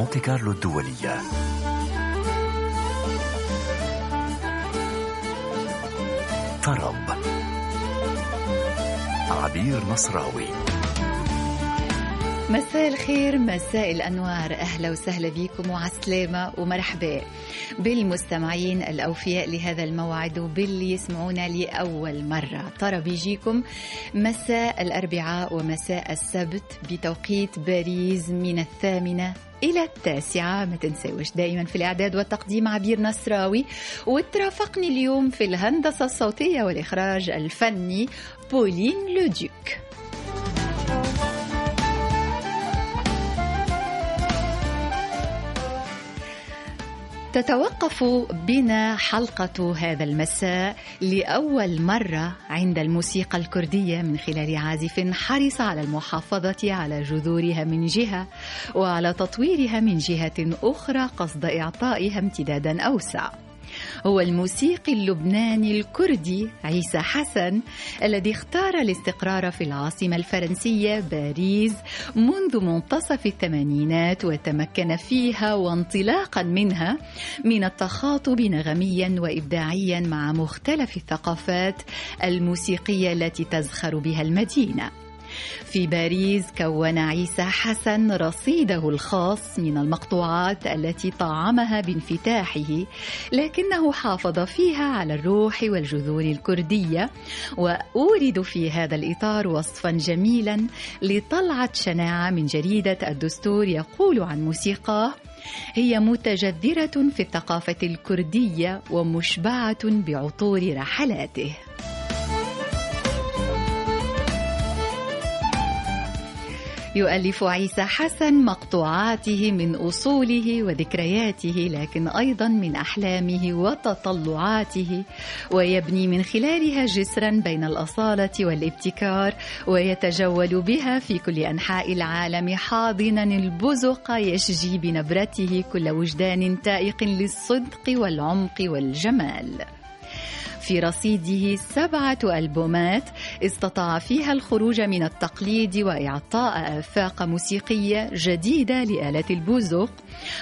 مونتي كارلو الدولية. طرب عبير نصراوي. مساء الخير مساء الأنوار. أهلا وسهلا بكم وعسلامة ومرحبا بالمستمعين الأوفياء لهذا الموعد وباللي يسمعونا لأول مرة. ترى بيجيكم مساء الأربعاء ومساء السبت بتوقيت باريس من الثامنة إلى التاسعة ما تنسوش دائما في الإعداد والتقديم عبير نصراوي. وترافقني اليوم في الهندسة الصوتية والإخراج الفني بولين لوديوك. تتوقف بنا حلقة هذا المساء لأول مرة عند الموسيقى الكردية من خلال عازف حرص على المحافظة على جذورها من جهة وعلى تطويرها من جهة أخرى قصد إعطائها امتدادا أوسع. هو الموسيقي اللبناني الكردي عيسى حسن الذي اختار الاستقرار في العاصمة الفرنسية باريس منذ منتصف الثمانينات وتمكن فيها وانطلاقا منها من التخاطب نغميا وإبداعيا مع مختلف الثقافات الموسيقية التي تزخر بها المدينة. في باريس كون عيسى حسن رصيده الخاص من المقطوعات التي طعمها بانفتاحه لكنه حافظ فيها على الروح والجذور الكردية وأورد في هذا الإطار وصفا جميلا لطلعة شناعة من جريدة الدستور يقول عن موسيقاه هي متجذرة في الثقافة الكردية ومشبعة بعطور رحلاته. يؤلف عيسى حسن مقطوعاته من أصوله وذكرياته لكن أيضا من أحلامه وتطلعاته. ويبني من خلالها جسرا بين الأصالة والابتكار ويتجول بها في كل أنحاء العالم حاضنا البزق يشجي بنبرته كل وجدان تائق للصدق والعمق والجمال. في رصيده سبعة ألبومات استطاع فيها الخروج من التقليد وإعطاء آفاق موسيقية جديدة لآلة البوزوق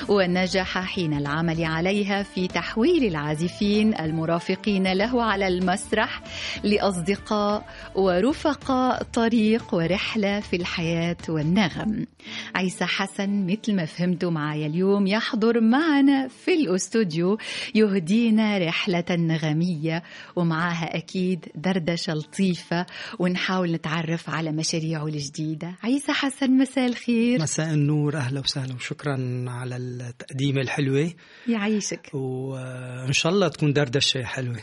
ونجح حين العمل عليها في تحويل العازفين المرافقين له على المسرح لأصدقاء ورفقاء طريق ورحلة في الحياة والنغم. عيسى حسن مثل ما فهمتوا معايا اليوم يحضر معنا في الأستوديو يهدينا رحلة نغمية ومعاها أكيد دردشة لطيفة ونحاول نتعرف على مشاريعه الجديدة. عيسى حسن مساء الخير. مساء النور أهلا وسهلا وشكرا على التقديمة الحلوة. يعيشك. وإن شاء الله تكون دردشة حلوة.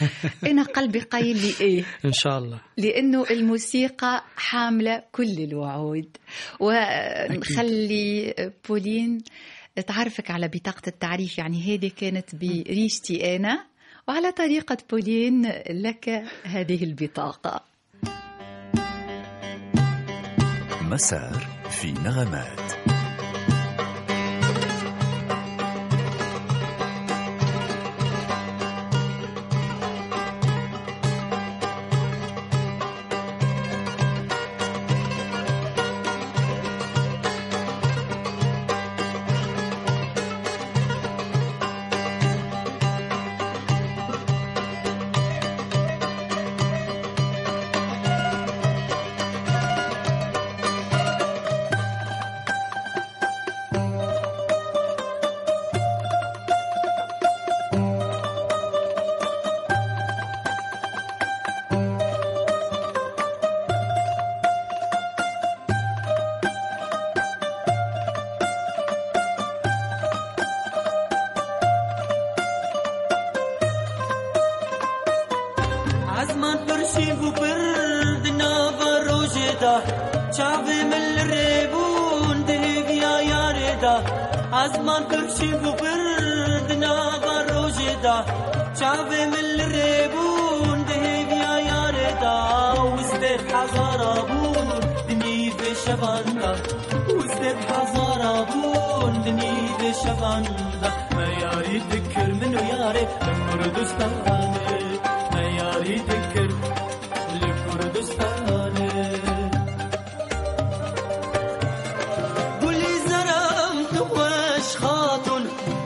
أنا قلبي قايل لي إيه؟ إن شاء الله. لأنه الموسيقى حاملة كل الوعود. ونخلي بولين تعرفك على بطاقة التعريف. يعني هذه كانت بريشتي أنا. وعلى طريقة بولين لك هذه البطاقة. مسار في نغمات.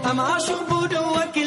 I'm عاشق بدوك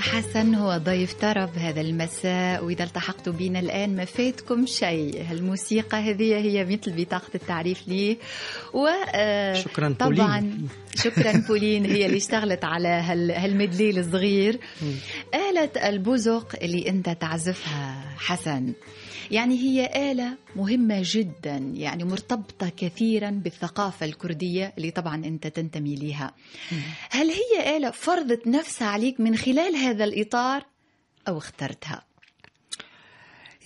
حسن هو ضيف طرب هذا المساء وإذا التحقتوا بنا الآن ما فاتكم شيء. الموسيقى هذه هي مثل بطاقة التعريف ليه و آه، شكراً طبعا بولين. شكرا بولين هي اللي اشتغلت على هال- هالمدلي الصغير. آلة البزق اللي أنت تعزفها حسن. يعني هي آلة مهمة جدا يعني مرتبطة كثيرا بالثقافة الكردية اللي طبعا أنت تنتمي لها هل هي آلة فرضت نفسها عليك من خلال هذا الإطار أو اخترتها؟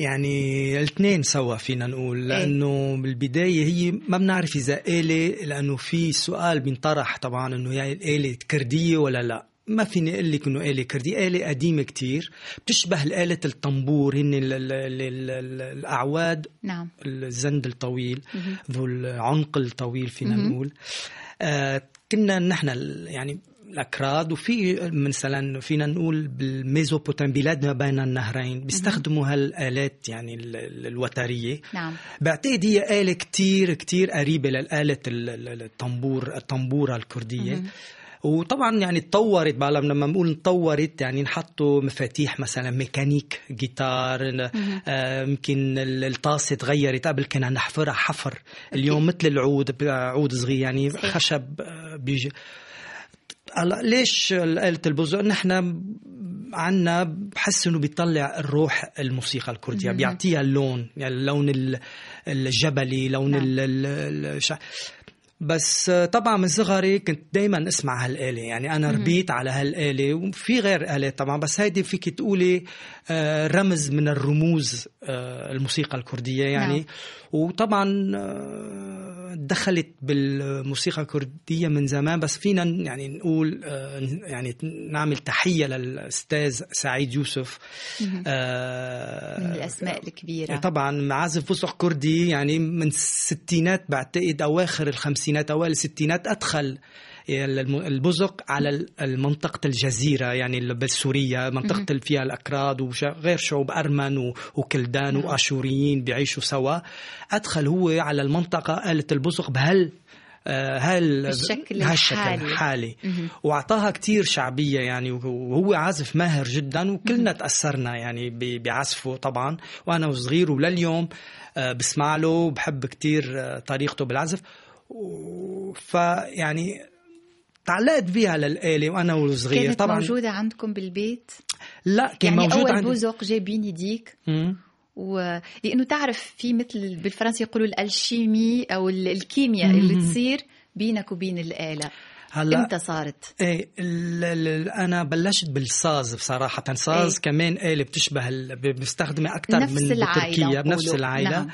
يعني الاثنين سوا فينا نقول لأنه بالبداية هي ما بنعرف إذا آلة لأنه في سؤال بينطرح طبعا إنه هي الآلة كردية ولا لا. ما فيني أقول لك إنه آلة كردية؟ آلة قديمة كتير بتشبه آلة الطنبور هن ال- ال- ال- ال- الأعواد. نعم. الزند الطويل ذو العنق الطويل فينا. نقول. آه كنا نحن يعني الأكراد وفي مثلا فينا نقول بالميزوبوتام بلاد ما بين النهرين بيستخدموا هالآلات يعني ال- ال- الوترية. نعم. بعتقد هي آلة كتير كتير ال- ال- الطنبور الطنبورة الكردية. مهم. وطبعا يعني تطورت بقى لما نقول تطورت يعني نحطوا مفاتيح مثلا ميكانيك جيتار آه، يمكن ال- الطاسة تغيرت قبل كنا نحفرها حفر اليوم مثل العود عود صغير يعني. خشب آه، بيجي هلا ليش آلة البزق؟ نحن عنا بحس إنه بيطلع الروح الموسيقى الكردية. بيعطيها اللون يعني اللون ال- الجبلي لون نعم. ال- ال- الش- بس طبعا من صغري كنت دايما أسمع هالآلة يعني أنا ربيت على هالآلة وفي غير آلات طبعا بس هيدي فيك تقولي رمز من الرموز آه، الموسيقى الكردية يعني. نعم. وطبعا آه، دخلت بالموسيقى الكردية من زمان بس فينا يعني نقول آه، يعني نعمل تحية للأستاذ سعيد يوسف آه، من الأسماء الكبيرة. طبعا معازف فسق كردي يعني من الستينات بعتقد أواخر الخمسينات أوائل الستينات الم- البزق على المنطقة الجزيرة يعني ال- بالسورية منطقة اللي فيها الأكراد وغير شعوب أرمن وكلدان نعم. وآشوريين بيعيشوا سوا. أدخل هو على المنطقة آلة البزق بهال آه، هال هالشكل الحالي. وأعطاها كتير شعبية يعني وهو عازف ماهر جدا وكلنا تأثرنا يعني بعزفه طبعا. وأنا وصغير ولليوم آه، بسمع له وبحب كتير آه، طريقته بالعزف. فيعني تعلقت بيها للآلة وأنا وصغير كانت طبعا موجودة عندكم بالبيت لا كان يعني موجود أول عندي بوزق جايبين يديك مم. ولأنه تعرف في مثل بالفرنسي يقولوا الألشيمي أو ال- الكيمياء اللي. تصير بينك وبين الآلة هلا إمتى صارت؟ إيه ال- ال- أنا بلشت بالصاز بصراحة صاز إيه. كمان آلة بتشبه ال- بستخدمها أكثر نفس من العائلة بتركيا بنفس. العائلة نعم.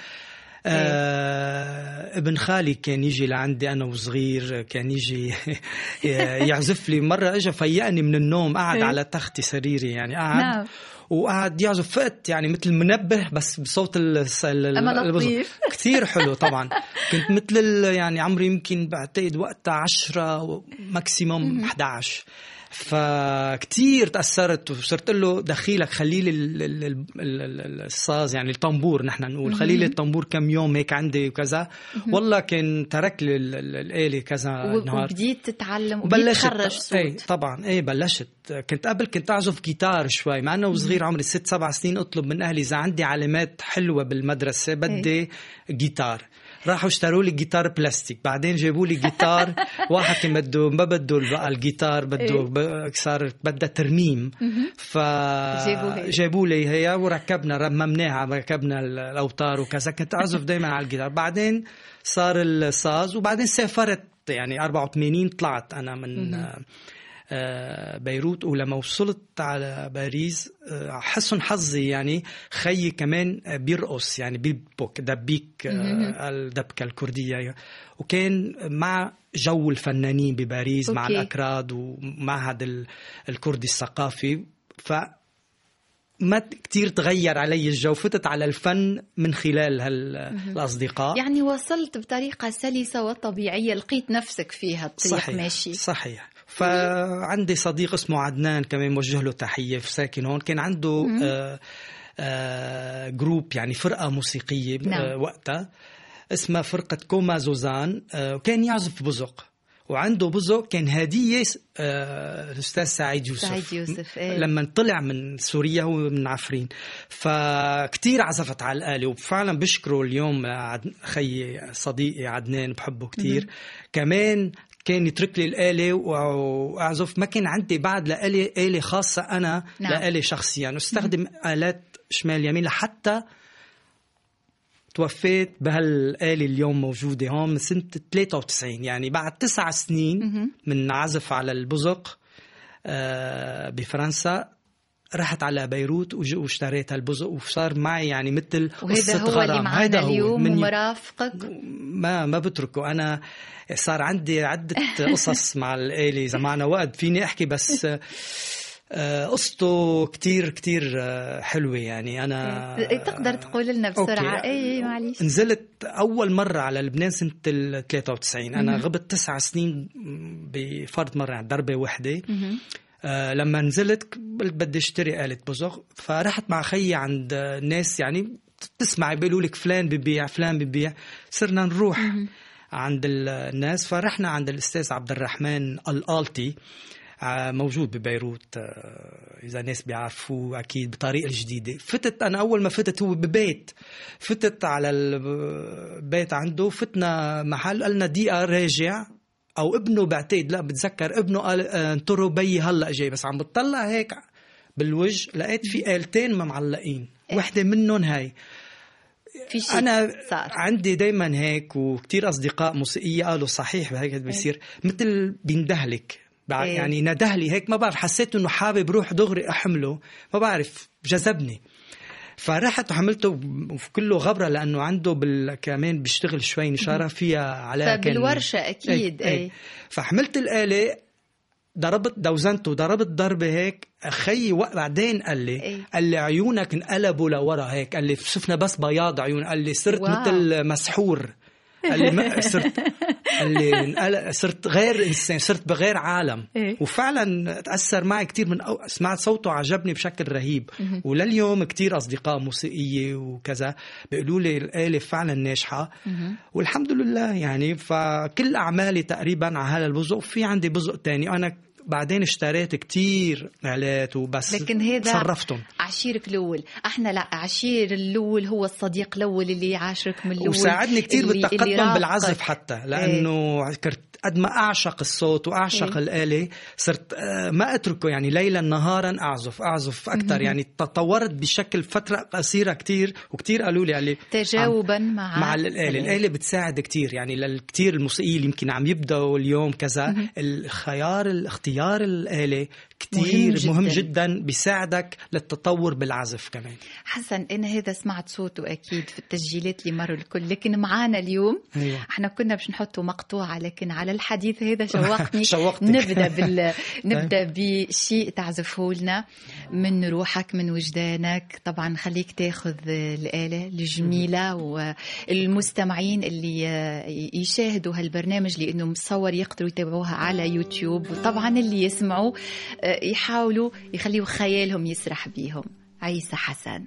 آه ابن خالي كان يجي لعندي أنا وصغير كان يجي يعزف لي. مرة اجى فيقني من النوم قعد إيه. على تختي سريري يعني قعد نعم. وقعد يعزف. فقت يعني مثل منبه بس بصوت ال. كثير حلو طبعا. كنت مثل يعني عمري يمكن بعتقد وقتها 10 ماكسيموم 11 فكتير تأثرت وصرت له دخيلك خلي لي ال- ال- ال- ال- الصاز يعني الطنبور نحن نقول. خلي لي الطنبور كم يوم هيك عندي وكذا. والله كان ترك لي ال- ال- الآلة كذا نهار وبديت تتعلم وبديت تخرج صوت. إيه طبعا. إيه بلشت. كنت قبل كنت أعزف جيتار شوي مع إنه صغير عمري ست سبع سنين أطلب من أهلي إذا عندي علامات حلوة بالمدرسة بدي جيتار. راحوا اشتروا لي جيتار بلاستيك. بعدين جابوا لي جيتار واحد كان بده ما بده بقى الجيتار بده إيه. صار بدها ترميم. ف جابوا لي. هي وركبنا رممناها ركبنا ال- الأوتار وكذا. كنت أعزف دائما على الجيتار. بعدين صار الصاز وبعدين سافرت. يعني 84 طلعت أنا من بيروت ولما وصلت على باريس آه، حسن حظي يعني خيي كمان آه، بيرقص يعني بيبك دبيك آه، الدبكة الكردية. وكان مع جو الفنانين بباريس مع. الأكراد ومعهد ال- الكردي الثقافي. ف ما كتير تغير علي الجو فتت على الفن من خلال هالأصدقاء يعني وصلت بطريقة سلسة وطبيعية لقيت نفسك فيها الطريق صحيح ماشي. صحيح. فعندي صديق اسمه عدنان كمان موجه له تحية في ساكن هون. كان عنده آه آه group يعني فرقة موسيقية نعم. آه وقتها اسمها فرقة كوما زوزان آه وكان يعزف بزق. وعنده بزق كان هدية آه الأستاذ سعيد يوسف. سعيد يوسف، إيه. لما طلع من سوريا هو من عفرين. فكتير عزفت على الآلة وفعلا بشكره اليوم خيي صديقي عدنان بحبه كتير. كمان كان يترك لي الآلة وأعزف. ما كان عندي بعد لآلة آلة خاصة أنا نعم. لآلة شخصية. يعني استخدم آلات شمال يمين لحتى توفيت بهالآلة اليوم موجودة. هون من سنة 93 يعني بعد تسع سنين من عزف على البزق آه، بفرنسا رحت على بيروت واشتريت هالبزق وصار معي يعني مثل وهذا هو اللي غرام. معنا هيدا هو اليوم من ومرافقك. ما ما بتركه. أنا صار عندي عدة قصص مع الآلة. إذا معنا وقت فيني أحكي بس آه، قصته كتير كتير آه، حلوة يعني. أنا تقدر تقول لنا بسرعة. أوكي. اي معلش نزلت أول مرة على لبنان سنة ال 93 أنا غبت تسع سنين بفرد مرة يعني ضربة وحدة. آه لما نزلت قلت بدي اشتري آلة بزغ فرحت مع خيي عند ناس يعني تسمعي بيقولوا لك فلان ببيع فلان ببيع. صرنا نروح عند ال- الناس. فرحنا عند الأستاذ عبد الرحمن الآلتي آه، موجود ببيروت. آه، إذا ناس بيعرفوه أكيد بطريقة الجديده فتت أنا أول ما فتت هو ببيت. فتت على البيت عنده فتنا محل قالنا دقيقة راجع. أو ابنه بعتقد لا بتذكر ابنه قال آه، انطروا بيي هلأ جاي بس عم بتطلع هيك بالوجه لقيت في آلتين معلقين. وحدة منهم هاي. في شيء أنا صار. عندي دايما هيك وكتير أصدقاء موسيقية قالوا صحيح هيك بيصير. مثل بيندهلك. إيه. يعني ندهلي هيك ما بعرف حسيت إنه حابب روح دغري أحمله ما بعرف جذبني. فرحت وحملته وكله غبرة لأنه عنده بال... كمان بيشتغل شوي نشارة فيها عليها كان- فبالورشة أكيد اي, أي. أي. فحملت الآلة ضربت دوزنته ضربت ضربة هيك خيي وق- بعدين قال لي إيه. قال لي عيونك انقلبوا لورا هيك قال لي شفنا بس بياض عيون قال لي صرت واو. مثل مسحور قال لي ما صرت قال لي انقل- صرت غير إنسان صرت بغير عالم. إيه. وفعلا تأثر معي كثير من أو... سمعت صوته عجبني بشكل رهيب. ولليوم كثير أصدقاء موسيقية وكذا بيقولوا لي الآلة فعلا ناجحة. والحمد لله يعني فكل أعمالي تقريبا على هذا البزق في عندي بزق تاني. أنا بعدين اشتريت كتير آلات وبس لكن هذا صرفتهم. عشيرك الأول. إحنا لا عشير الأول هو الصديق الأول اللي يعاشرك من الأول. وساعدني كتير بالتقدم. بالعزف حتى لأنه كرت قد ما أعشق الصوت وأعشق إيه. الآلة صرت آه، ما أتركه يعني ليلا نهارا أعزف أعزف أكثر يعني تطورت بشكل فترة قصيرة كتير وكتير قالوا لي علي تجاوبا مع مع الآلة. الآلة. بتساعد كتير. يعني للكتير الموسيقيين اللي يمكن عم يبدأوا اليوم كذا. الخيار الاختيار الآلة كتير مهم مهم جداً. جدا, بيساعدك للتطور بالعزف كمان حسن أنا هذا سمعت صوته أكيد في التسجيلات اللي مروا الكل لكن معانا اليوم أيوة. إحنا كنا باش نحطه مقطوعة لكن على الحديث هذا شوقني شوقتك. نبدأ بال نبدأ بشيء تعزفه لنا من روحك من وجدانك طبعا خليك تاخذ الآلة الجميلة والمستمعين اللي يشاهدوا هالبرنامج لأنه مصور يقدروا يتابعوها على يوتيوب وطبعا اللي يسمعوا يحاولوا يخليوا خيالهم يسرح بيهم. عيسى حسن.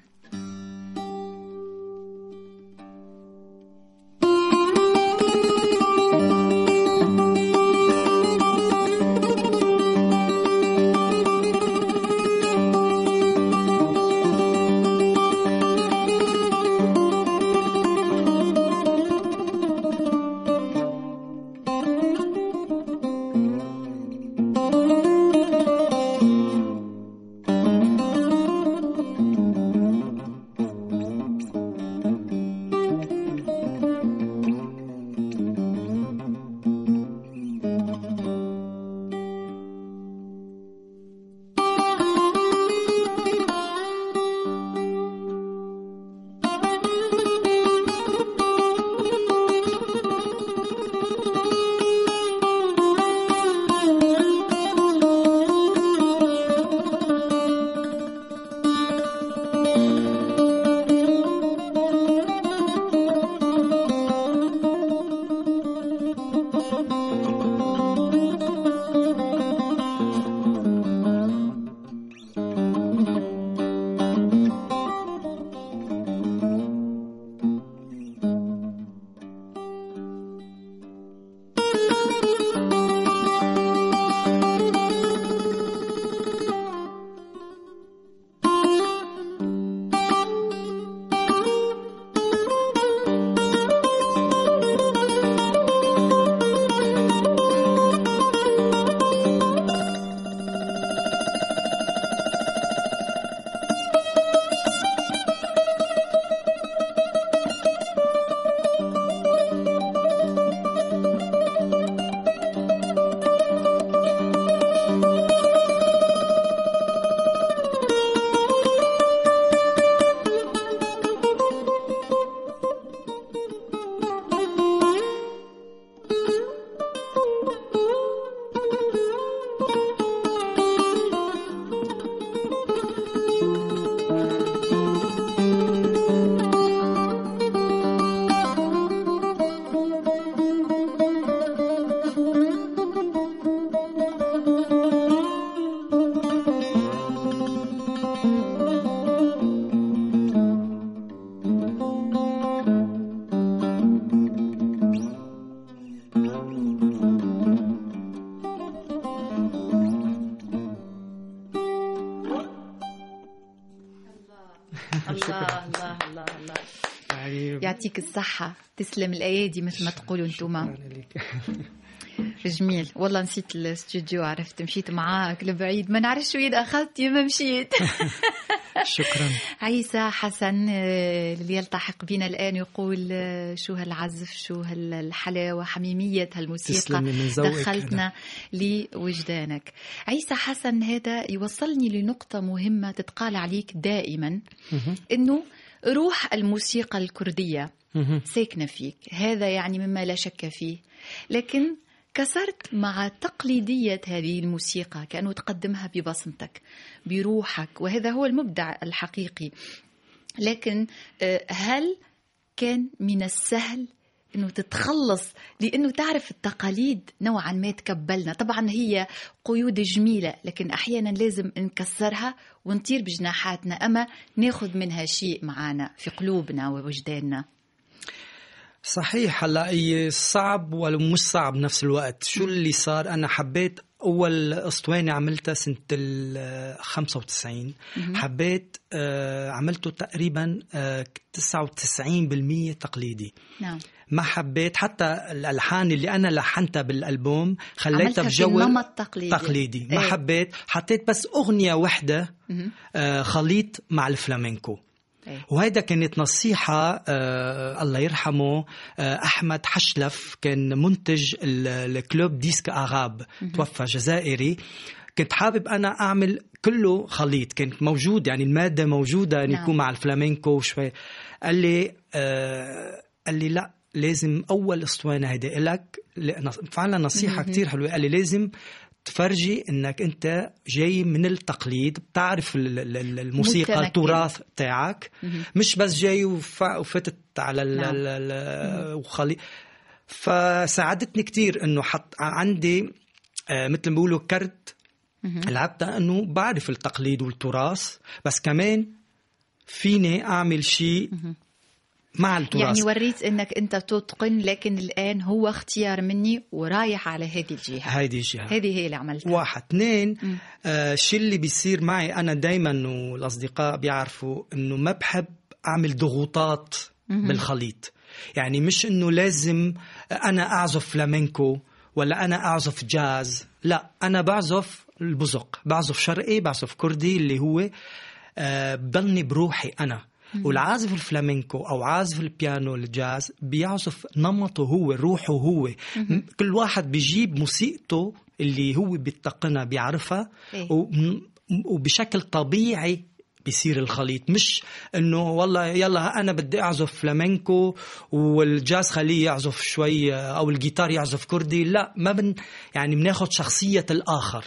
يعطيك الصحة. تسلم الأيادي مثل ما تقولوا لك. جميل. والله نسيت الاستوديو عرفت. مشيت معاك لبعيد. ما نعرفش وين أخذت يا ما مشيت. شكرا. عيسى حسن آه، اللي يلتحق بنا الآن يقول آه، شو هالعزف شو هالحلاوة حميمية هالموسيقى. دخلتنا لوجدانك. عيسى حسن هذا يوصلني لنقطة مهمة تتقال عليك دائما. إنه روح الموسيقى الكردية. ساكنة فيك. هذا يعني مما لا شك فيه. لكن كسرت مع تقليدية هذه الموسيقى كأنه تقدمها ببصمتك بروحك وهذا هو المبدع الحقيقي. لكن آه، هل كان من السهل إنه تتخلص؟ لأنه تعرف التقاليد نوعا ما تكبلنا. طبعا هي قيود جميلة لكن أحيانا لازم نكسرها ونطير بجناحاتنا. أما ناخذ منها شيء معنا في قلوبنا ووجداننا. صحيح هلا هي صعب ومش صعب بنفس الوقت. شو اللي صار؟ أنا حبيت أول أسطوانة عملتها سنة ال 95 حبيت آه، عملته تقريبا آه، 99% تقليدي. نعم. ما حبيت حتى الألحان اللي أنا لحنتها بالألبوم خليتها بجو التقليدي. تقليدي. ما إيه. حبيت. حطيت بس أغنية وحدة. آه، خليط مع الفلامينكو. وهيدا كانت نصيحة آه الله يرحمه آه أحمد حشلف كان منتج ال- ال Club Disque Arabe توفى جزائري. كنت حابب أنا أعمل كله خليط كانت موجود يعني المادة موجودة أن نعم. يكون مع الفلامينكو وشوي. قال لي آه قال لي لا لازم أول أسطوانة هيدي إلك لأن- فعلا نصيحة كتير حلوة. قال لي لازم تفرجي إنك أنت جاي من التقليد بتعرف ال- ال- ال- الموسيقى. التراث تاعك مش بس جاي وف- وفتت على ال نعم. وخلي فساعدتني كتير إنه حط عندي آه، مثل ما بيقولوا كرت. لعبتها إنه بعرف التقليد والتراث بس كمان فيني أعمل شيء مع التراث. يعني وريت إنك أنت تتقن لكن الآن هو اختيار مني ورايح على هذه الجهة. هيدي الجهة. هذه هي اللي عملتها. واحد. اثنين آه الشيء اللي بيصير معي؟ أنا دايما والأصدقاء بيعرفوا إنه ما بحب أعمل ضغوطات بالخليط. يعني مش إنه لازم أنا أعزف فلامينكو ولا أنا أعزف جاز. لا أنا بعزف البزق. بعزف شرقي بعزف كردي اللي هو آه بضلني بروحي أنا. والعازف الفلامينكو أو عازف البيانو الجاز بيعزف نمطه هو روحه هو. كل واحد بيجيب موسيقته اللي هو بيتقنها بيعرفها إيه. وبشكل طبيعي بيصير الخليط. مش إنه والله يلا أنا بدي أعزف فلامينكو والجاز خليه يعزف شوي أو الجيتار يعزف كردي لا ما بن يعني بناخد شخصية الآخر.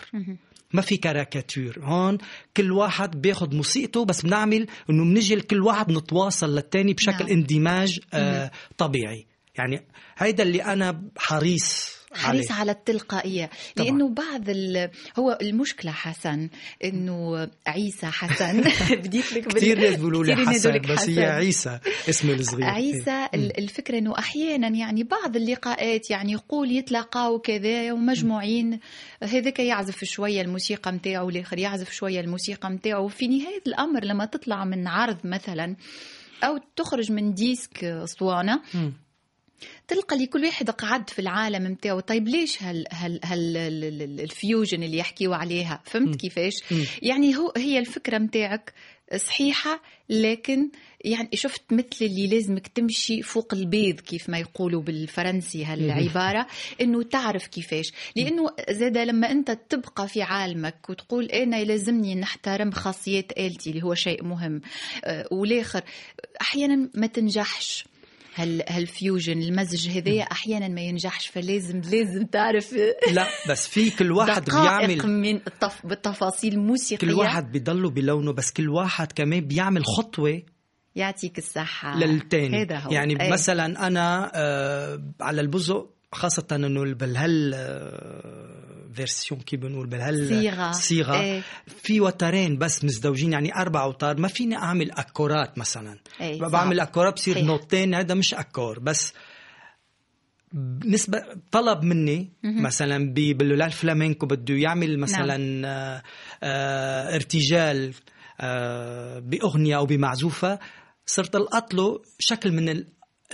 ما في كاريكاتير هون كل واحد بياخد موسيقته بس بنعمل إنه بنجي كل واحد نتواصل للتاني بشكل نعم. اندماج آه طبيعي. يعني هيدا اللي أنا حريص حريص على التلقائية. طبعاً. لأنه بعض ال... هو المشكلة حسن أنه عيسى حسن. بديت لك بال- كثير ناس بيقولوا لي حسن بس هي. عيسى اسمه الصغير. عيسى ال- الفكرة أنه أحيانا يعني بعض اللقاءات يعني يقول يتلاقاوا كذا ومجموعين هذاك يعزف شوية الموسيقى متاعه والآخر يعزف شوية الموسيقى متاعه. وفي نهاية الأمر لما تطلع من عرض مثلا أو تخرج من disque أسطوانة مم. تلقى لي كل واحد قعد في العالم نتاعو طيب ليش هال هال هال ال- ال- ال- ال fusion اللي يحكيوا عليها؟ فهمت كيفاش. يعني هو هي الفكرة نتاعك صحيحة لكن يعني شفت مثل اللي لازمك تمشي فوق البيض كيف ما يقولوا بالفرنسي هالعبارة إنه تعرف كيفاش. لأنه زاد لما أنت تبقى في عالمك وتقول أنا يلزمني نحترم خاصيات آلتي اللي هو شيء مهم آه، والآخر أحيانا ما تنجحش. هال fusion المزج هذايا أحيانا ما ينجحش فلازم لازم تعرف. لا بس في كل واحد دقائق بيعمل من التف... بالتفاصيل الموسيقية. كل واحد بيضله بلونه بس كل واحد كمان بيعمل خطوة يعطيك الصحة. للتاني. هذا هو. يعني أي. مثلا أنا آه على البزق خاصة انه بهال آه، version كيف بنقول بهال صيغة. صيغة إيه. في وترين بس مزدوجين يعني أربع أوتار ما فيني أعمل أكورات مثلا صعب. بعمل اكورات بصير صحيح. نوتين هذا مش أكور بس بالنسبة طلب مني مثلا باللولا الفلامينكو بده يعمل مثلا آه، آه، ارتجال آه، بأغنية أو بمعزوفة صرت ألقط له شكل من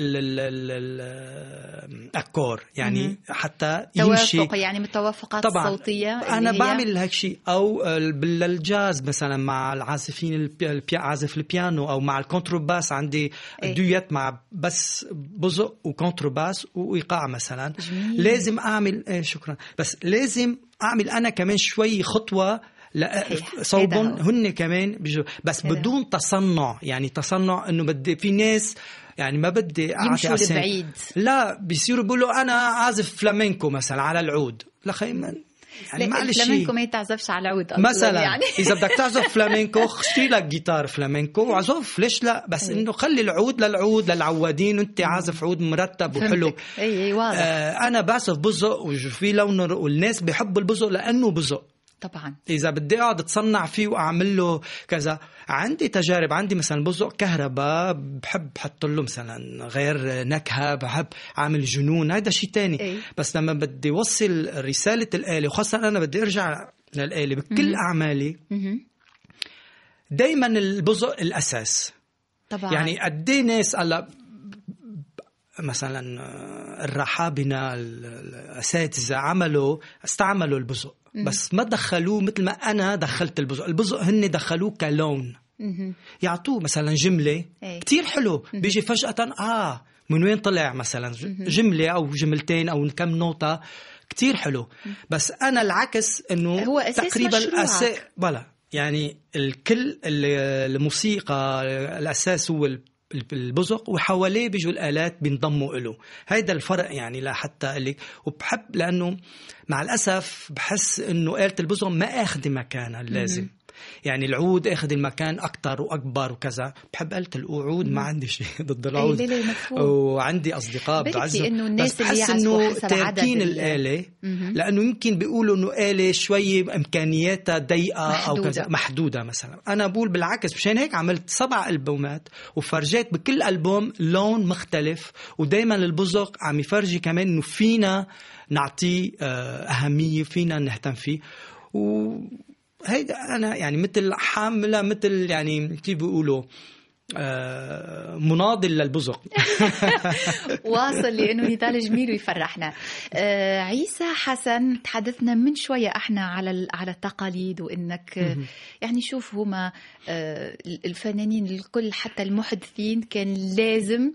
ال ال ال ال ال الأكور يعني حتى يمشي توافق يعني من التوافقات طبعا الصوتيه أنا بعمل هيك شيء أو بالجاز مثلا مع العازفين. عازف البيانو أو مع الكونتروباس عندي إيه. دويت مع بس بزق وكونتروباس وإيقاع مثلا جميل. لازم أعمل إيه شكرا بس لازم أعمل أنا كمان شوي خطوة لا هيدا هو. هن كمان بيجوا. بس هيدا بدون تصنع يعني تصنع إنه بدي في ناس يعني ما بدي أعطي يمشوا أسامي. لبعيد. لا بيصيروا بيقولوا أنا عازف فلامينكو مثلا على العود. لا خي من يعني معلش الفلامينكو ما يتعزفش على العود مثلا يعني. إذا بدك تعزف فلامينكو اشتري لك جيتار فلامينكو وعزف. ليش لا؟ بس إنه خلي العود للعود للعوادين وأنت عازف عود مرتب وحلو. اي اي واضح. آه أنا بعزف بزق وفي لون والناس بيحبوا البزق لأنه بزق. طبعا. إذا بدي أقعد أتصنع فيه وأعمل له كذا عندي تجارب عندي مثلا بزق كهرباء بحب حط له مثلا غير نكهة بحب أعمل جنون هذا شيء تاني. إيه. بس لما بدي وصل رسالة الآلة وخاصة أنا بدي أرجع للآلة بكل أعمالي مهم. دائما البزق الأساس. طبعا. يعني قد إيه ناس هلأ مثلا الرحابنه ال- الأساتذة عملوا استعملوا البزق. بس ما دخلوه مثل ما أنا دخلت البزق. البزق هن دخلوه كلون. يعطوه مثلا جملة. إيه. كتير حلو. بيجي فجأة آه من وين طلع مثلا؟ جملة أو جملتين أو كم نوطه كتير حلو. بس أنا العكس إنه هو أساس تقريبا مشروعك. أسا... بلا. يعني الكل ال- الموسيقى الأساس هو البزق وحواليه بيجوا الآلات بينضموا له هيدا الفرق يعني لحتى لك وبحب لأنه مع الأسف بحس إنه آلة البزق ما اخذ مكانها اللازم. يعني العود أخذ المكان أكثر وأكبر وكذا. بحب آلة العود ما عندي شيء ضد العود. إيه، مفهوم. وعندي أصدقاء بعزهم إنه الناس بس بحس إنه حسب تاركين عدد ال- الآلة. مهم. لأنه يمكن بيقولوا إنه آلة شوي إمكانياتها ضيقة أو. كذا. محدودة. مثلا. أنا بقول بالعكس مشان هيك عملت سبع ألبومات وفرجيت بكل ألبوم لون مختلف. ودائما البزق عم يفرجي كمان إنه فينا نعطيه آه، أهمية فينا نهتم فيه. و هيدا أنا يعني مثل حاملة مثل يعني كيف بيقولوا آه، مناضل للبزق. واصل لأنه نضال جميل ويفرحنا. آه عيسى حسن تحدثنا من شوية إحنا على على التقاليد وإنك آه، يعني شوف هما آه الفنانين الكل حتى المحدثين كان لازم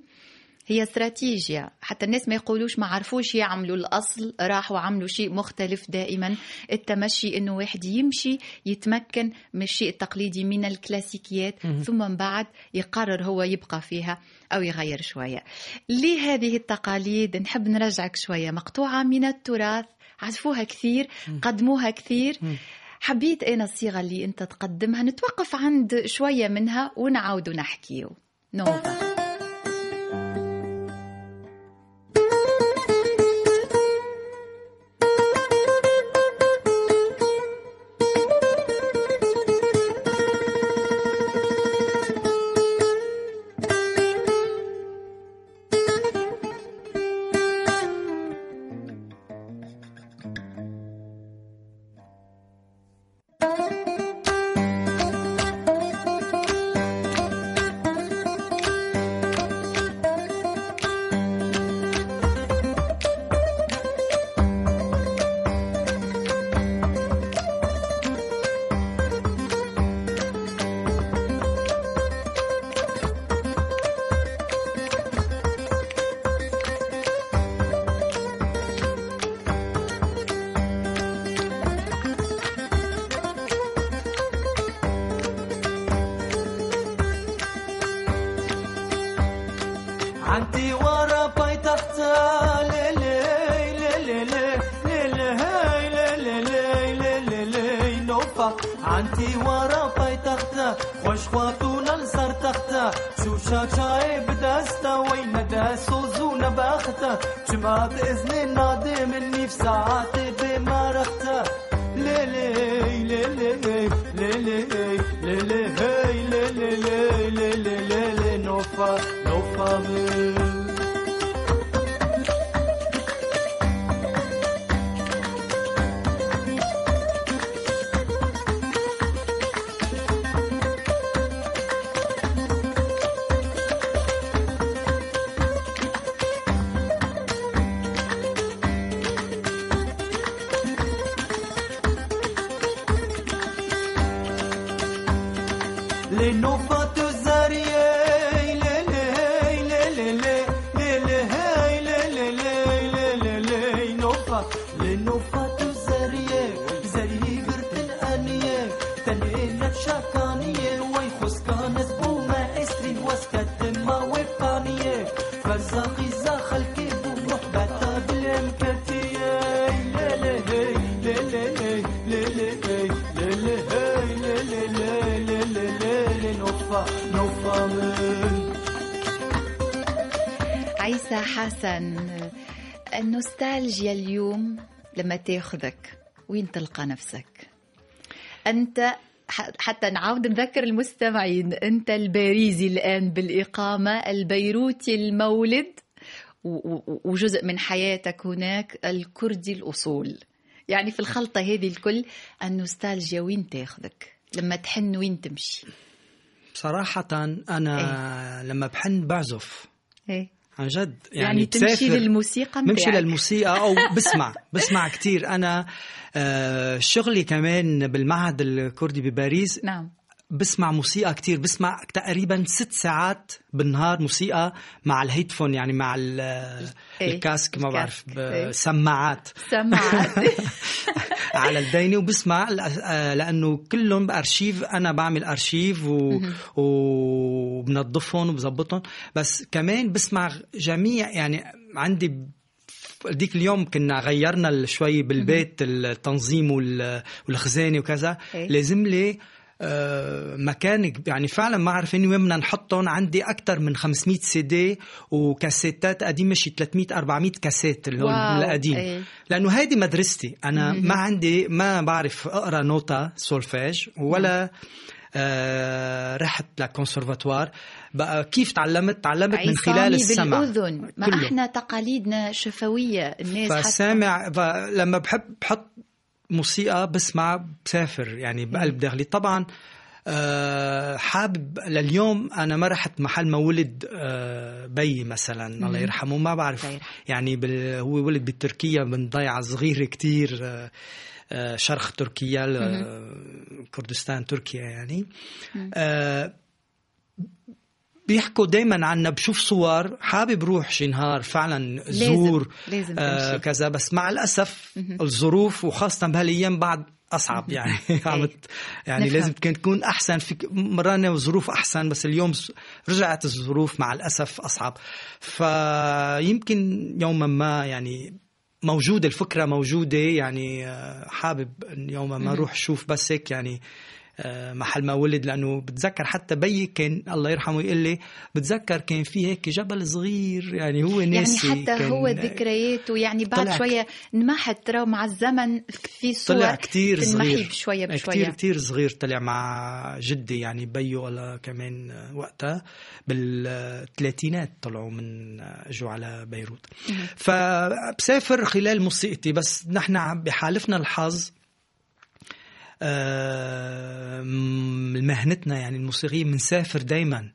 هي استراتيجية. حتى الناس ما يقولوش ما عرفوش يعملوا الأصل. راحوا عملوا شيء مختلف دائما. التمشي إنه واحد يمشي يتمكن من الشيء التقليدي من الكلاسيكيات ثم من بعد يقرر هو يبقى فيها أو يغير شوية. لهذه التقاليد نحب نرجعك شوية. مقطوعة من التراث عزفوها كثير قدموها كثير. حبيت أنا الصيغة اللي أنت تقدمها. نتوقف عند شوية منها ونعاود نحكيه نوفا نوفا عنتي ورا بايتختا خوش خواتونا لسر تختا شو شاكاي بدستا وين داسو زونا باختا جمعة بإذن نادي مني في ساعاتي بمارختا عيسى حسن النوستالجيا اليوم لما تاخذك؟ وين تلقى نفسك؟ أنت حتى نعاود نذكر المستمعين أنت الباريزي الآن بالإقامة البيروتي المولد وجزء من حياتك هناك الكردي الأصول. يعني في الخلطة هذه الكل النوستالجيا وين تاخذك؟ لما تحن وين تمشي؟ صراحة أنا لما بحن بعزف. إيه؟ عن جد يعني, يعني, تمشي للموسيقى بمشي. للموسيقى أو بسمع بسمع كتير. أنا آه، شغلي كمان بالمعهد الكردي بباريس. نعم. بسمع موسيقى كتير بسمع تقريبا ست ساعات بالنهار موسيقى مع الهيدفون يعني مع ال- إيه، الكاسك ما بعرف إيه. سماعات. سمعت على الديني وبسمع آه، لأنه كلهم بأرشيف أنا بعمل أرشيف و... وبنظفهم وبظبطهم. بس كمان بسمع جميع يعني عندي ديك اليوم كنا غيرنا شوي بالبيت التنظيم وال- والخزانة وكذا. إيه. لازم لي آه، مكان كب- يعني فعلا ما عارف إني وين بدنا نحطهم. عندي أكثر من 500 سي دي وكاسيتات قديمة شي 300 400 كاسيت اللي هو القديم. إيه. لأنه هيدي مدرستي. أنا ما عندي ما بعرف أقرأ نوتا سولفيج ولا آه رحت لكونسرفاتوار بقى كيف تعلمت؟ تعلمت من خلال السمع. بالأذن. ما كله. إحنا تقاليدنا شفوية الناس حتى. فسامع لما بحب بحط موسيقى بسمع بسافر يعني بقلب داخلي. طبعا آه، حابب لليوم أنا ما رحت محل ما ولد آه، بيي مثلا الله يرحمه ما بعرف. يرحمه. يعني بال... هو ولد بتركيا من ضيعة صغيرة كتير آه، آه، شرق تركيا كردستان تركيا يعني. بيحكوا دايما عنا بشوف صور حابب روح شي نهار فعلا لازم- زور لازم آه تمشي. كذا. بس مع الأسف الظروف وخاصة بهالأيام بعد أصعب يعني. عم يعني. لازم تكون أحسن. في مرانه وظروف أحسن بس اليوم رجعت الظروف مع الأسف أصعب. فيمكن يوما ما يعني موجودة الفكرة موجودة يعني آه، حابب يوما ما أروح أشوف بس هيك يعني. آه، محل ما ولد لأنه بتذكر حتى بيي كان الله يرحمه يقول لي بتذكر كان في هيك جبل صغير يعني هو يعني ناسي حتى كان هو ذكرياته يعني بعد شوية انمحت ترى مع الزمن في صور طلع كتير تنمحي صغير. بشوية كتير بشوية. كتير صغير طلع مع جدي يعني بيو ولا كمان وقتها بالثلاثينات طلعوا من اجوا على بيروت. فبسافر خلال موسيقتي بس نحن بحالفنا الحظ آه، مهنتنا يعني الموسيقية بنسافر دايما.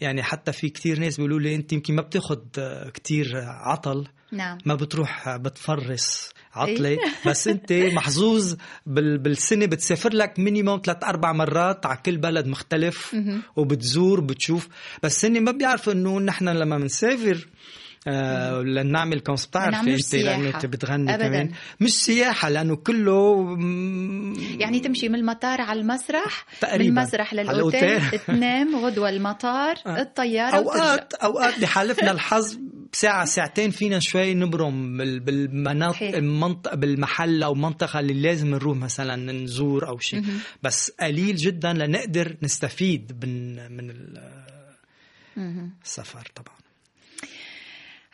يعني حتى في كتير ناس بيقولوا لي أنت يمكن ما بتاخد آه، كتير عطل. نعم. ما بتروح بتفرس عطلة. بس أنت محظوظ بال بالسنة بتسافر لك minimum ثلاث أربع مرات على كل بلد مختلف وبتزور بتشوف. بس هن ما بيعرفوا إنه نحن لما بنسافر آه لنعمل conc- بتعرفي انت. انت بتغني أبداً. كمان مش سياحة لأنه كله يعني تمشي من المطار على المسرح تقريباً. من المسرح الأوتيل. تنام غدوة المطار الطيارة وترجع. أوقات اوقات بحالفنا الحظ ساعة ساعتين فينا شوي نبرم بال- بالمناطق. المنطقة بالمحل أو منطقة اللي لازم نروح مثلا نزور أو شيء بس قليل جدا لنقدر نستفيد من من ال- السفر طبعا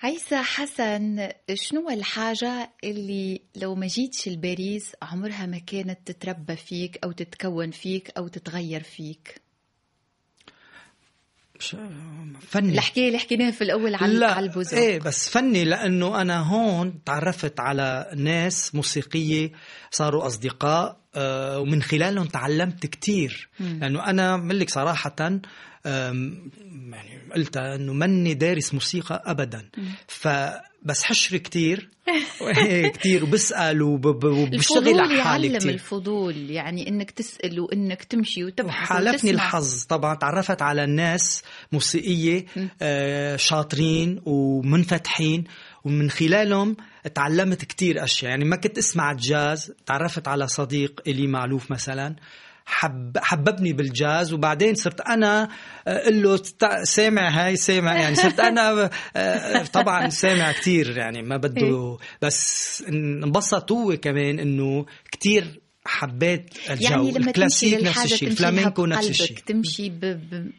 عيسى حسن شنو الحاجة اللي لو ما جيتش لباريس عمرها ما كانت تتربى فيك أو تتكون فيك أو تتغير فيك؟ فني. الحكاية اللي حكيناها في الأول على لا على البوزوك إيه بس فني لأنه أنا هون تعرفت على ناس موسيقية صاروا أصدقاء آه، ومن خلالهم تعلمت كتير. لأنه أنا ملك صراحة يعني قلتها إنه مني دارس موسيقى ابدا. فبس حشر كتير. إيه، كتير. وبسأل وب- وب- وبشتغل الفضول على حالي يعلم كتير. الفضول. يعني إنك تسأل وإنك تمشي وتبحث حالفني وتسمع. الحظ. طبعا تعرفت على ناس موسيقية آه، شاطرين ومنفتحين. ومن خلالهم تعلمت كتير أشياء. يعني ما كنت أسمع جاز. تعرفت على صديق إلي معلوف مثلا. حب حببني بالجاز وبعدين صرت أنا أقول له تع- سامع هاي سامع يعني. صرت أنا آه، طبعا سامع كتير يعني ما بده بس انبسط هو كمان إنه كتير حبيت الجو يعني لما تمشي الكلاسيك نفس الشيء الفلامينكو نفس الشيء تمشي ب... ب...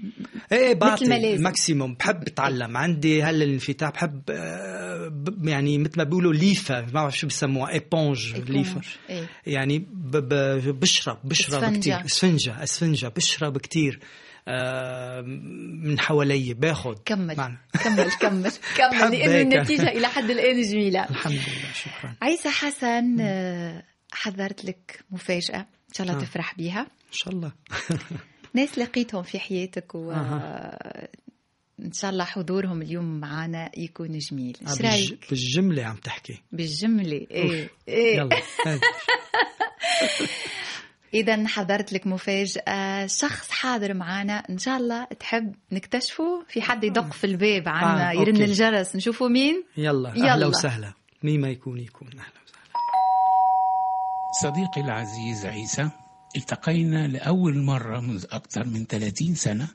إيه بعطي. maximum بحب أتعلم عندي هلا الانفتاح بحب آه، ب- يعني مثل ما بيقولوا ليفه ما بعرف شو بيسموها éponge ليفه إيه. يعني ب ب بشرب بشرب. كثير إسفنجة إسفنجة بشرب كثير آه، من حوالي باخذ كمل. كمل كمل كمل بحب لأنه. النتيجة إلى حد الآن جميلة الحمد لله شكرا عيسى حسن آه، حضرت لك مفاجأة إن شاء الله آه. تفرح بيها إن شاء الله ناس لقيتهم في حياتك و أها. إن شاء الله حضورهم اليوم معنا يكون جميل إيش بالج- رأيك بالجملة عم تحكي بالجملة إيه. إيه يلا. إذا حضرت لك مفاجأة شخص حاضر معنا إن شاء الله تحب نكتشفه في حد يدق في الباب عنا آه، يرن أوكي. الجرس نشوفه مين يلا يلا. أهلا وسهلا مين ما يكون يكون أهلا صديقي العزيز عيسى التقينا لأول مرة منذ أكثر من 30 سنة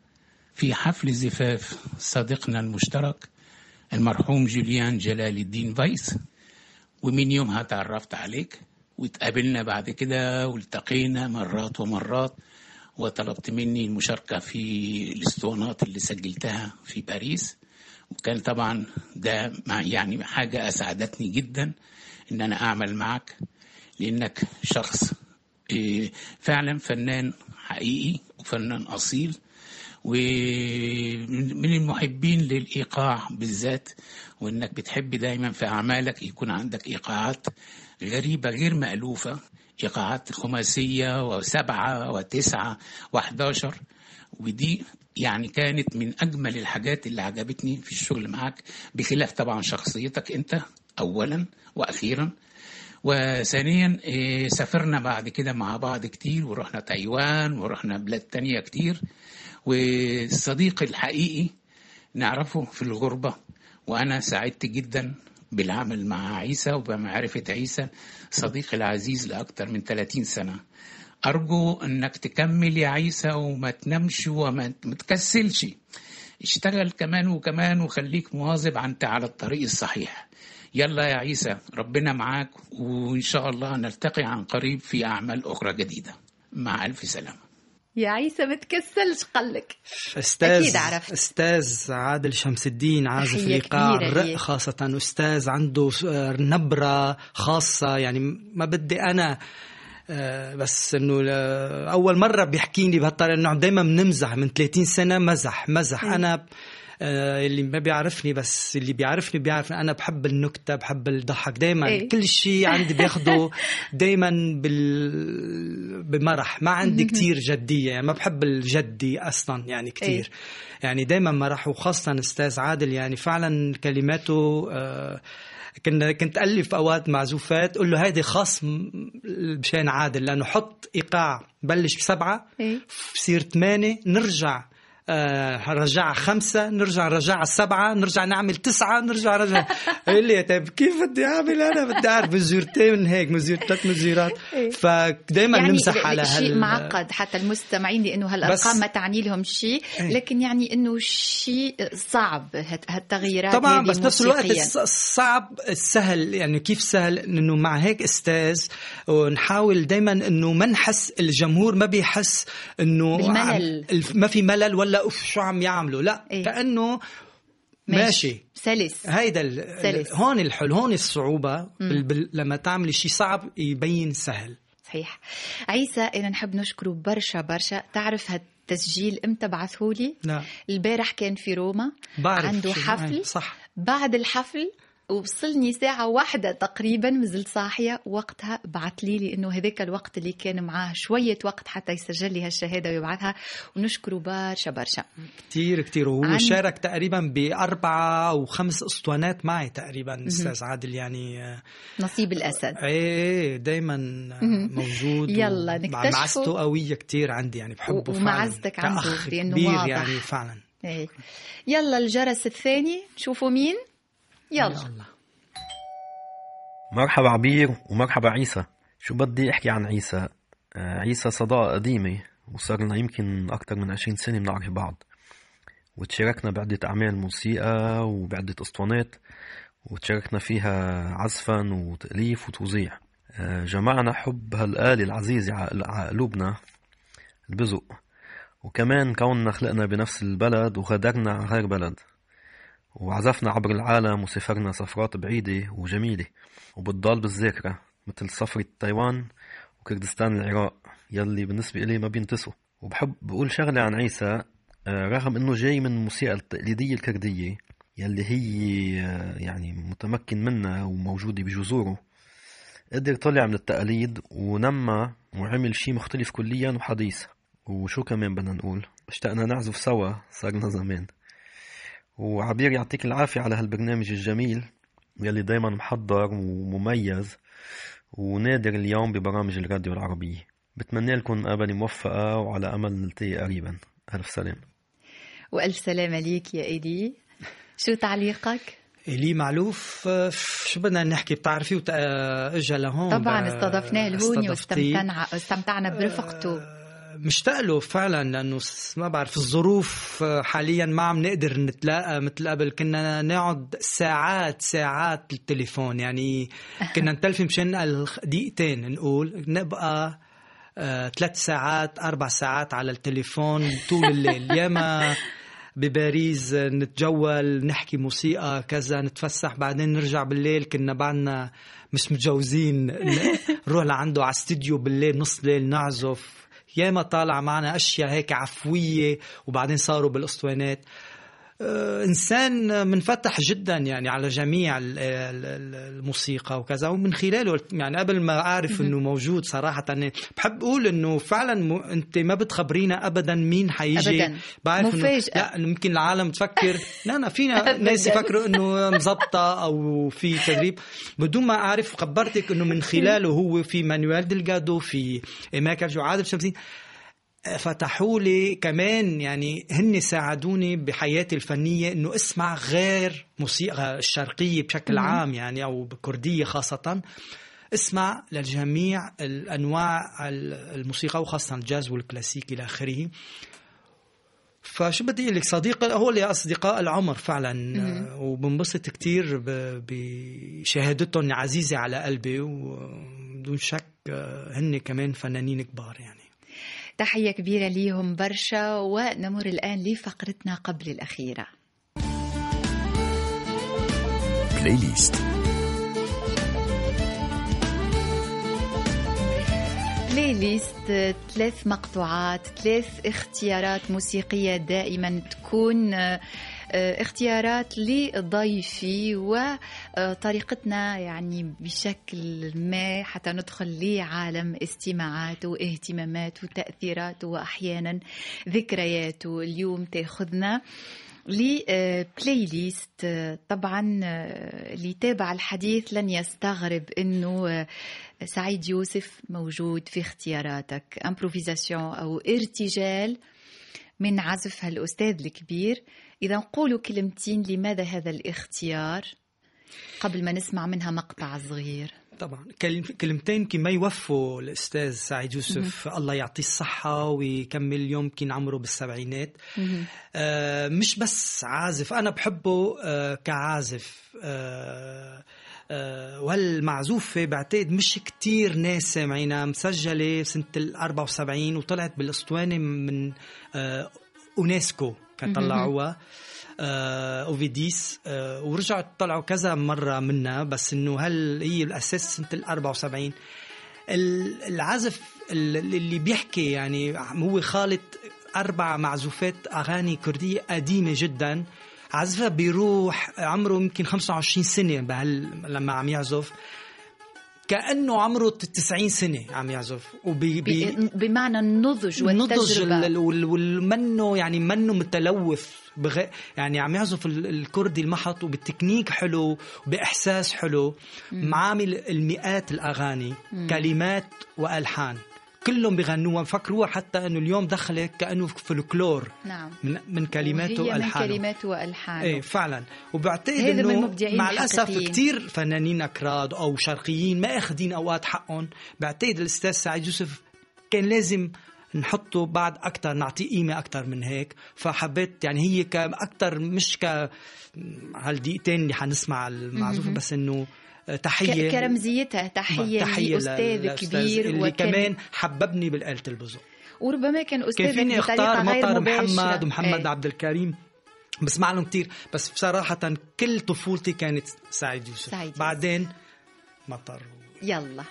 في حفل زفاف صديقنا المشترك المرحوم جوليان جلال الدين فايس. ومن يومها تعرفت عليك واتقابلنا بعد كده والتقينا مرات ومرات وطلبت مني المشاركة في الأسطوانات اللي سجلتها في باريس. وكان طبعا ده يعني حاجة أسعدتني جدا إن أنا أعمل معك لأنك شخص إيه، فعلا فنان حقيقي وفنان أصيل ومن المحبين للإيقاع بالذات وإنك بتحب دايما في أعمالك يكون عندك إيقاعات غريبة غير مألوفة إيقاعات خماسية وسبعة وتسعة وحداشر. ودي يعني كانت من أجمل الحاجات اللي عجبتني في الشغل معاك بخلاف طبعا شخصيتك أنت أولا وأخيرا. وثانيا إيه، سافرنا بعد كده مع بعض كتير ورحنا تايوان ورحنا بلاد تانية كتير. والصديق الحقيقي نعرفه في الغربة وأنا سعدت جدا بالعمل مع عيسى وبمعرفة عيسى صديقي العزيز لأكثر من 30 سنة. أرجو أنك تكمل يا عيسى وما تنامش وما ما تكسلش. اشتغل كمان وكمان وخليك مواظب أنت على الطريق الصحيح. يلا يا عيسى ربنا معاك وإن شاء الله نلتقي عن قريب في أعمال أخرى جديدة مع ألف سلامة يا عيسى ما تكسلش قلك أستاذ أكيد عرفت. أستاذ عادل شمس الدين عازف الايقاع الرق. خاصة أستاذ عنده آه، نبرة خاصة يعني ما بدي أنا آه، بس إنه ل- أول مرة بيحكيني بهالطريقة إنه دائما بنمزح من 30 سنة مزح مزح أي. أنا آه، اللي ما بيعرفني بس اللي بيعرفني بيعرف. أنا بحب النكتة بحب الضحك. دائما أي. كل شيء عندي بياخده دائما بال... بمرح. ما عندي كتير جدية. يعني ما بحب الجدي أصلا يعني كتير. يعني دائما مرح. وخاصة أستاذ عادل يعني فعلا كلماته آه كنا كنت ألف أوقات معزوفات أقول له هيدي خاص مشان عادل لأنه حط إيقاع بلش بسبعة إيه. بصير ثمانيه نرجع آه رجع خمسة نرجع نرجع سبعة نرجع نعمل تسعة نرجع رجع. يقول لي طيب كيف بدي أعمل أنا؟ بدي أعرف مزيرتين هيك مزير ثلاث مزيرات. إيه. فدايما يعني نمزح ل- على شيء هال معقد حتى المستمعين لأنه هالأرقام بس- ما تعني لهم شيء إيه. لكن يعني إنه شيء صعب هالتغييرات طبعا بس نفس الوقت الصعب السهل يعني كيف سهل إنه مع هيك أستاذ ونحاول دائما إنه ما نحس الجمهور ما بيحس الف- ما في ملل ولا أوف شو عم يعملوا؟ لا إيه. كأنه ماشي. سلس. هيدا ال- سلس. هون الحل هون الصعوبة بال... بال... لما تعملي شيء صعب يبين سهل. صحيح. عيسى أنا نحب نشكره برشا برشا. تعرف هالتسجيل إمتى بعثهولي؟ لا. البارح كان في روما. بعرف عنده حفل. صح. بعد الحفل وصلني ساعة واحدة تقريبا مازلت صاحية. وقتها بعت لي لأنه هذاك الوقت اللي كان معاه شوية وقت حتى يسجل لي هالشهادة ويبعثها. ونشكره برشا برشا. كتير كتير. وهو عن- شارك تقريبا بأربعة أو خمس أسطوانات معي تقريبا أستاذ عادل. يعني آه، نصيب الأسد. إيه دايما موجود يلا و- نكتشفه. معزته قوية كتير عندي يعني بحبه و- فعلا. ومعزتك عنده لأنه كبير واضح. يعني فعلا. إيه. يلا الجرس الثاني. شوفوا مين. يلا. الله. مرحبا عبير ومرحبا عيسى. شو بدي أحكي عن عيسى؟ آه، عيسى صداقة قديمة وصار لنا يمكن أكثر من عشرين سنة بنعرف بعض. وتشاركنا بعدة أعمال موسيقى وبعدة أسطوانات وتشاركنا فيها عزفا وتأليف وتوزيع. آه، جمعنا حب هالآلة العزيزة على قلوبنا البزق. وكمان كوننا خلقنا بنفس البلد وغادرنا على غير بلد. وعزفنا عبر العالم وسافرنا سفرات بعيدة وجميلة وبتضل بالذاكرة مثل سفرة تايوان وكردستان العراق. يلي بالنسبة إلي ما بينتسوا. وبحب بقول شغلة عن عيسى آه، رغم إنه جاي من الموسيقى التقليدية الكردية يلي هي آه، يعني متمكن منها وموجودة بجذوره قدر طلع من التقاليد ونمى وعمل شي مختلف كليا وحديث. وشو كمان بدنا نقول؟ اشتقنا نعزف سوا صارنا زمان. وعبير يعطيك العافية على هالبرنامج الجميل يلي دايما محضر ومميز ونادر اليوم ببرامج الراديو العربية. بتمنى لكم قابلة موفقة وعلى أمل نلتقي قريبا. ألف سلام وألف سلامة ليك يا إيدي شو تعليقك؟ إلي معلوف شو بدنا نحكي؟ بتعرفي وت- آه، اجى لهون؟ طبعا استضفناه لهون استضفتيه. واستمتعنا استمتعنا برفقته. مشتاق له فعلا لأنه ما بعرف الظروف آه، حاليا ما عم نقدر نتلاقى مثل قبل. كنا نقعد ساعات ساعات بالتليفون. يعني كنا نتلفي مشان دقيقتين نقول نبقى آه، ثلاث ساعات أربع ساعات على التليفون طول الليل. ياما بباريس آه، نتجول نحكي موسيقى كذا نتفسح بعدين نرجع بالليل. كنا بعدنا مش متجوزين نروح لعنده على استديو بالليل نص ليل نعزف. ياما طالع معنا أشياء هيك عفوية وبعدين صاروا بالأسطوانات. إنسان منفتح جدا يعني على جميع ال- ال- ال- الموسيقى وكذا ومن خلاله يعني قبل ما أعرف إنه موجود صراحة أنا بحب أقول إنه فعلا. أنت ما بتخبرينا ابدا مين حيجي أبداً. بعرف إنه. لا يمكن العالم تفكر لا لا فينا. ناس يفكروا إنه مزبطه أو في تدريب بدون ما أعرف خبرتك إنه من خلاله هو في مانويل دلجادو في ايماكا جو عادل شمسين فتحوا لي كمان يعني هن ساعدوني بحياتي الفنية إنه أسمع غير موسيقى الشرقية بشكل عام يعني أو بكردية خاصة. أسمع للجميع الأنواع الموسيقى وخاصة الجاز والكلاسيك إلى آخره. فشو بدي أقول لك صديق هو اللي أصدقاء العمر فعلا. وبنبسط كتير ب- بشهادتهم عزيزة على قلبي وبدون شك هن كمان فنانين كبار يعني. تحية كبيرة ليهم برشا ونمر الآن لفقرتنا قبل الأخيرة. playlist playlist ثلاث مقطوعات ثلاث اختيارات موسيقية دائما تكون اختيارات لضيفي وطريقتنا يعني بشكل ما حتى ندخل لعالم استماعاته واهتماماته وتأثيراته وأحيانا ذكرياته اليوم تأخذنا ل playlist آه، طبعا آه، اللي يتابع الحديث لن يستغرب إنه آه، سعيد يوسف موجود في اختياراتك. امبروفيزاسيون أو ارتجال من عزف هالأستاذ الكبير. إذا نقولوا كلمتين لماذا هذا الاختيار؟ قبل ما نسمع منها مقطع صغير. طبعا كلم- كلمتين كما يوفوا الأستاذ سعيد يوسف. الله يعطيه الصحة ويكمل يمكن عمره بالسبعينات. آه مش بس عازف أنا بحبه آه كعازف. آه آه وهالمعزوفة بعتقد مش كتير ناس سامعينها. مسجلة سنة ال 74 وطلعت بالأسطوانة من آه UNESCO كان طلعوها آه Auvidis آه ورجعوا طلعوا كذا مرة منها بس إنه هل هي الأساس سنة ال 74 ال- العزف ال- اللي بيحكي يعني هو خالط أربع معزوفات أغاني كردية قديمة جدا. عزفها بيروح عمره يمكن 25 سنة بهال لما عم يعزف. كأنه عمره 90 سنة عم يعزف. وبي بي بمعنى النضج النضج والتجربة. ال- وال- والمنه يعني منه متلوث. بغ... يعني عم يعزف ال- الكردي المحط وبالتكنيك حلو وبإحساس حلو. معامل المئات الأغاني كلمات وألحان. كلهم بغنوها فكروها حتى إنه اليوم دخلت كأنه فلكلور نعم. من من كلماته وهي من وألحانه. كلماته وألحانه. إيه فعلا. وبعتقد إنه مع الأسف. كثير فنانين أكراد أو شرقيين ما أخذين أوقات حقهم. بعتقد الأستاذ سعيد يوسف كان لازم نحطه بعد أكثر نعطيه قيمة أكثر من هيك. فحبيت يعني هي كاكثر مش ك هالدقيقتين اللي حنسمع المعزوفة بس إنه تحية كرمزيتها تحية, تحية لأستاذ للأستاذ كبير اللي وكان كمان حببني بالآلة البزق وربما كان كان أستاذ فيني بطريقة اختار مطر محمد ومحمد إيه. عبد الكريم. بسمع لهم كثير بس بصراحة كل طفولتي كانت سعيد يوسف. سعيد يوسف. بعدين مطر. يلا.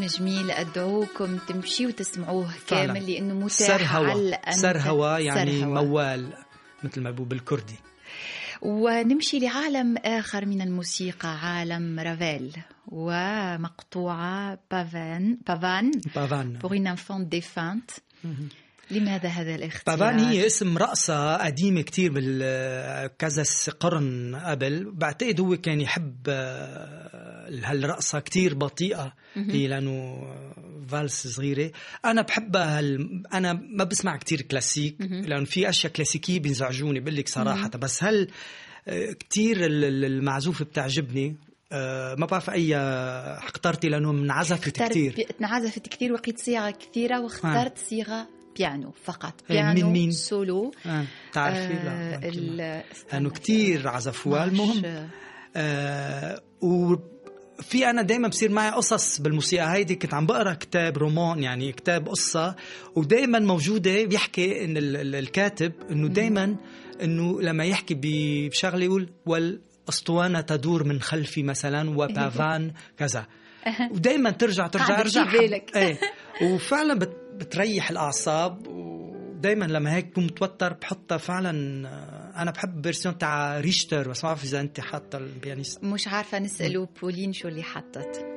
تقسيم جميل أدعوكم تمشي وتسمعوه فعلاً. كامل لأنه متاح سر هوا. على سر هوا يعني سر هوا. موال مثل ما بقول بالكردي. ونمشي لعالم آخر من الموسيقى عالم رافيل ومقطوعة بافان بافان. بافان. Pour une enfant défunte. لماذا هذا الاختيار؟ بافان هي اسم رقصة قديمة كتير بال كذا س- قرن قبل. بعتقد هو كان يحب هالرقصة كتير بطيئة؟ هي لأنه فالس صغيرة. أنا بحبها هال... أنا ما بسمع كتير كلاسيك لأنه في أشياء كلاسيكية بينزعجوني بقول لك صراحة. بس هل آه، كتير ال- ال- المعزوفة بتعجبني. آه، ما بعرف أي آه، اخترتي اخترت كتير. بي- انعزفت كثير وفي صيغ كثيرة واخترت صيغة بيانو فقط. إيه، بيانو مين؟ سولو. آه، تعرفي آه، لا. لأنه كتير عزفوها. المهم آه وفي أنا دائما بصير معي قصص بالموسيقى. هيدي كنت عم بقرأ كتاب رومان يعني كتاب قصة ودائما موجودة بيحكي إن ال- ال- الكاتب إنه دائما إنه لما يحكي بشغلة يقول والاسطوانه تدور من خلفي مثلا وبافان كذا. ودائما ترجع ترجع أرجع بالك. إيه. وفعلا بت بتريح الأعصاب ودائما لما هيك بكون متوتر بحطها فعلا آه، أنا بحب version تاع ريشتر بس ما بعرف إذا أنت حاطة ال pianiste. مش عارفة نسأله بولين شو اللي حطت.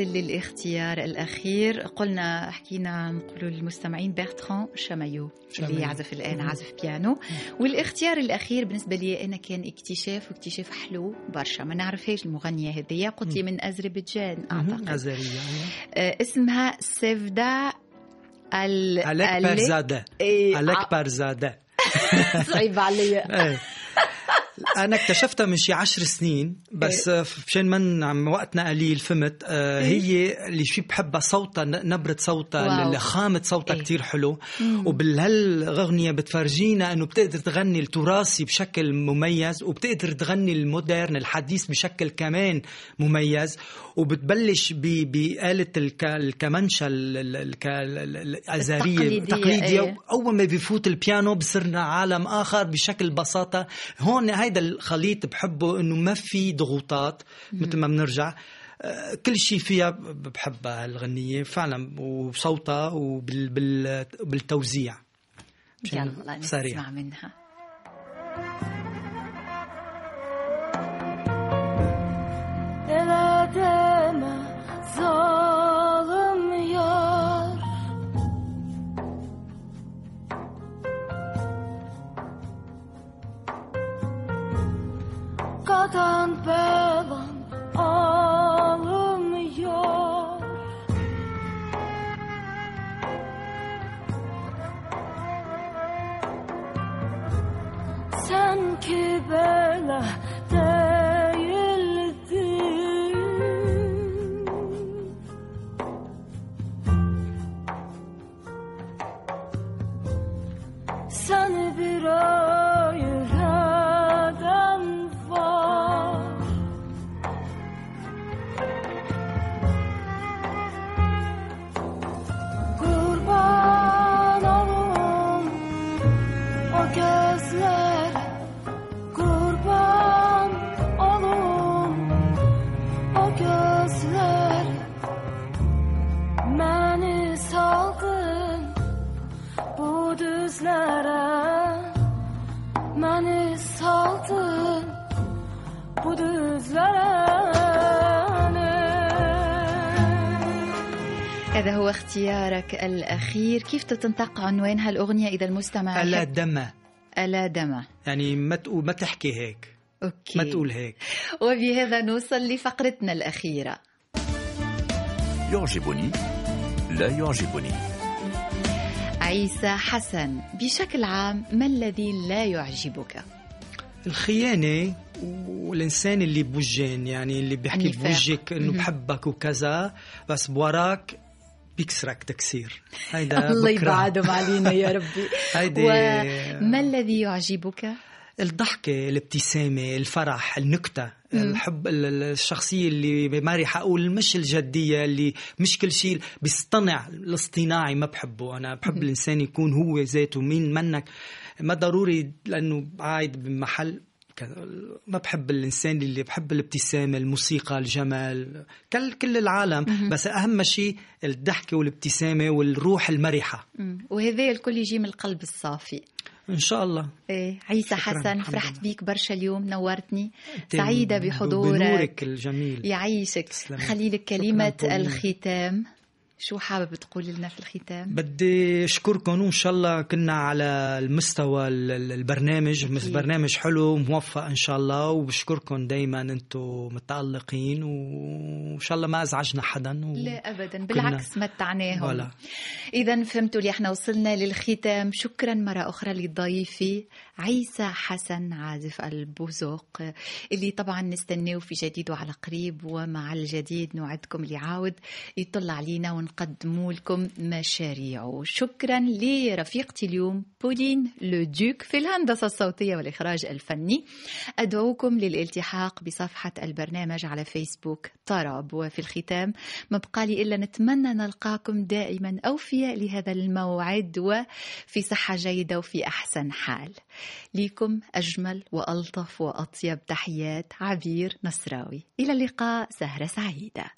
ونصل للاختيار الأخير. قلنا حكينا نقولوا للمستمعين بيرتران شامايو اللي. يعزف الآن عزف بيانو. والاختيار الأخير بالنسبة لي أنا كان اكتشاف واكتشاف حلو برشا. ما نعرفهاش المغنية هذه قلت لي من أذربيجان أعتقد. أزرية آه، اسمها سيفدا ال إيه، ألك ع- بارزادة صعيب عليا. إيه. أنا اكتشفتها من شي عشر سنين بس مشان من عم وقتنا قليل فهمت؟ آه، هي اللي شي بحبها صوتها ن- نبرة صوتها خامة صوتها إيه. كتير حلو. وبهالأغنية بتفرجينا إنه بتقدر تغني التراثي بشكل مميز وبتقدر تغني المودرن الحديث بشكل كمان مميز. وبتبلش بآلة الك- الكمانشا ال- ال- الك- ال- ال- الأزارية التقليدية، التقليدية. إيه. أول ما بيفوت البيانو بصيرنا عالم آخر بشكل بساطة. هون هيدا الخليط بحبه إنه ما في ضغوطات مثل ما بنرجع. آه، كل شيء فيها بحبها الغنية فعلا وصوتها وبالتوزيع يلا سريع. نسمع منها zalim dünyadan belan alınmıyor Sen ki böyle اختيارك الأخير. كيف تنطق عنوان هالأغنية إذا المستمع ألا يحب- دم ألا دم يعني ما تقول ما تحكي هيك. أوكي. ما تقول هيك. وبهذا نوصل لفقرتنا الأخيرة. يعجبني. لا يعجبني. عيسى حسن بشكل عام ما الذي لا يعجبك؟ الخيانة والإنسان اللي بوجين يعني اللي بيحكي. بوجهك إنه. بحبك وكذا بس بوراك بيكسرك تكسير. هيدا الله. يبعدهم علينا يا ربي. هيدي وما الذي يعجبك؟ الضحكة الابتسامة الفرح النكتة الحب ال- ال- الشخصية اللي ما رح أقول مش الجدية اللي مش كل شيء بيصطنع. الاصطناعي ما بحبه. أنا بحب الإنسان يكون هو ذاته مين منك؟ ما ضروري لأنه قاعد بمحل ك- ما بحب الإنسان اللي بحب الابتسامة الموسيقى الجمال كل كل العالم. بس أهم شيء الضحكة والابتسامة والروح المرحة. مم. وهذا الكل يجي من القلب الصافي. إن شاء الله. إيه عيسى حسن فرحت. بيك برشا اليوم نورتني. ب- بحضورك. بنورك الجميل. يعيشك. خلي لك بولين. الختام. شو حابب تقول لنا في الختام؟ بدي أشكركم وان شاء الله كنا على المستوى ال- ال- البرنامج أكيد. برنامج حلو موفق ان شاء الله وبشكركم دائما أنتم متألقين وان شاء الله ما أزعجنا حدا و... لا ابدا بالعكس متعناهم ولا اذا فهمتوا اللي إحنا وصلنا للختام شكرا مرة أخرى لضيفي عيسى حسن عازف البوزوق اللي طبعا نستناه في جديد وعلى قريب ومع الجديد نوعدكم اللي عاود يطلع علينا ونقدموا لكم مشاريعه. شكرا لرفيقتي اليوم بولين لو دوك في الهندسة الصوتية والإخراج الفني. أدعوكم للالتحاق بصفحة البرنامج على فيسبوك طرب وفي الختام ما بقى لي إلا نتمنى نلقاكم دائما أوفياء لهذا الموعد وفي صحة جيدة وفي أحسن حال. ليكم أجمل وألطف وأطيب تحيات عبير نصراوي. إلى اللقاء سهرة سعيدة.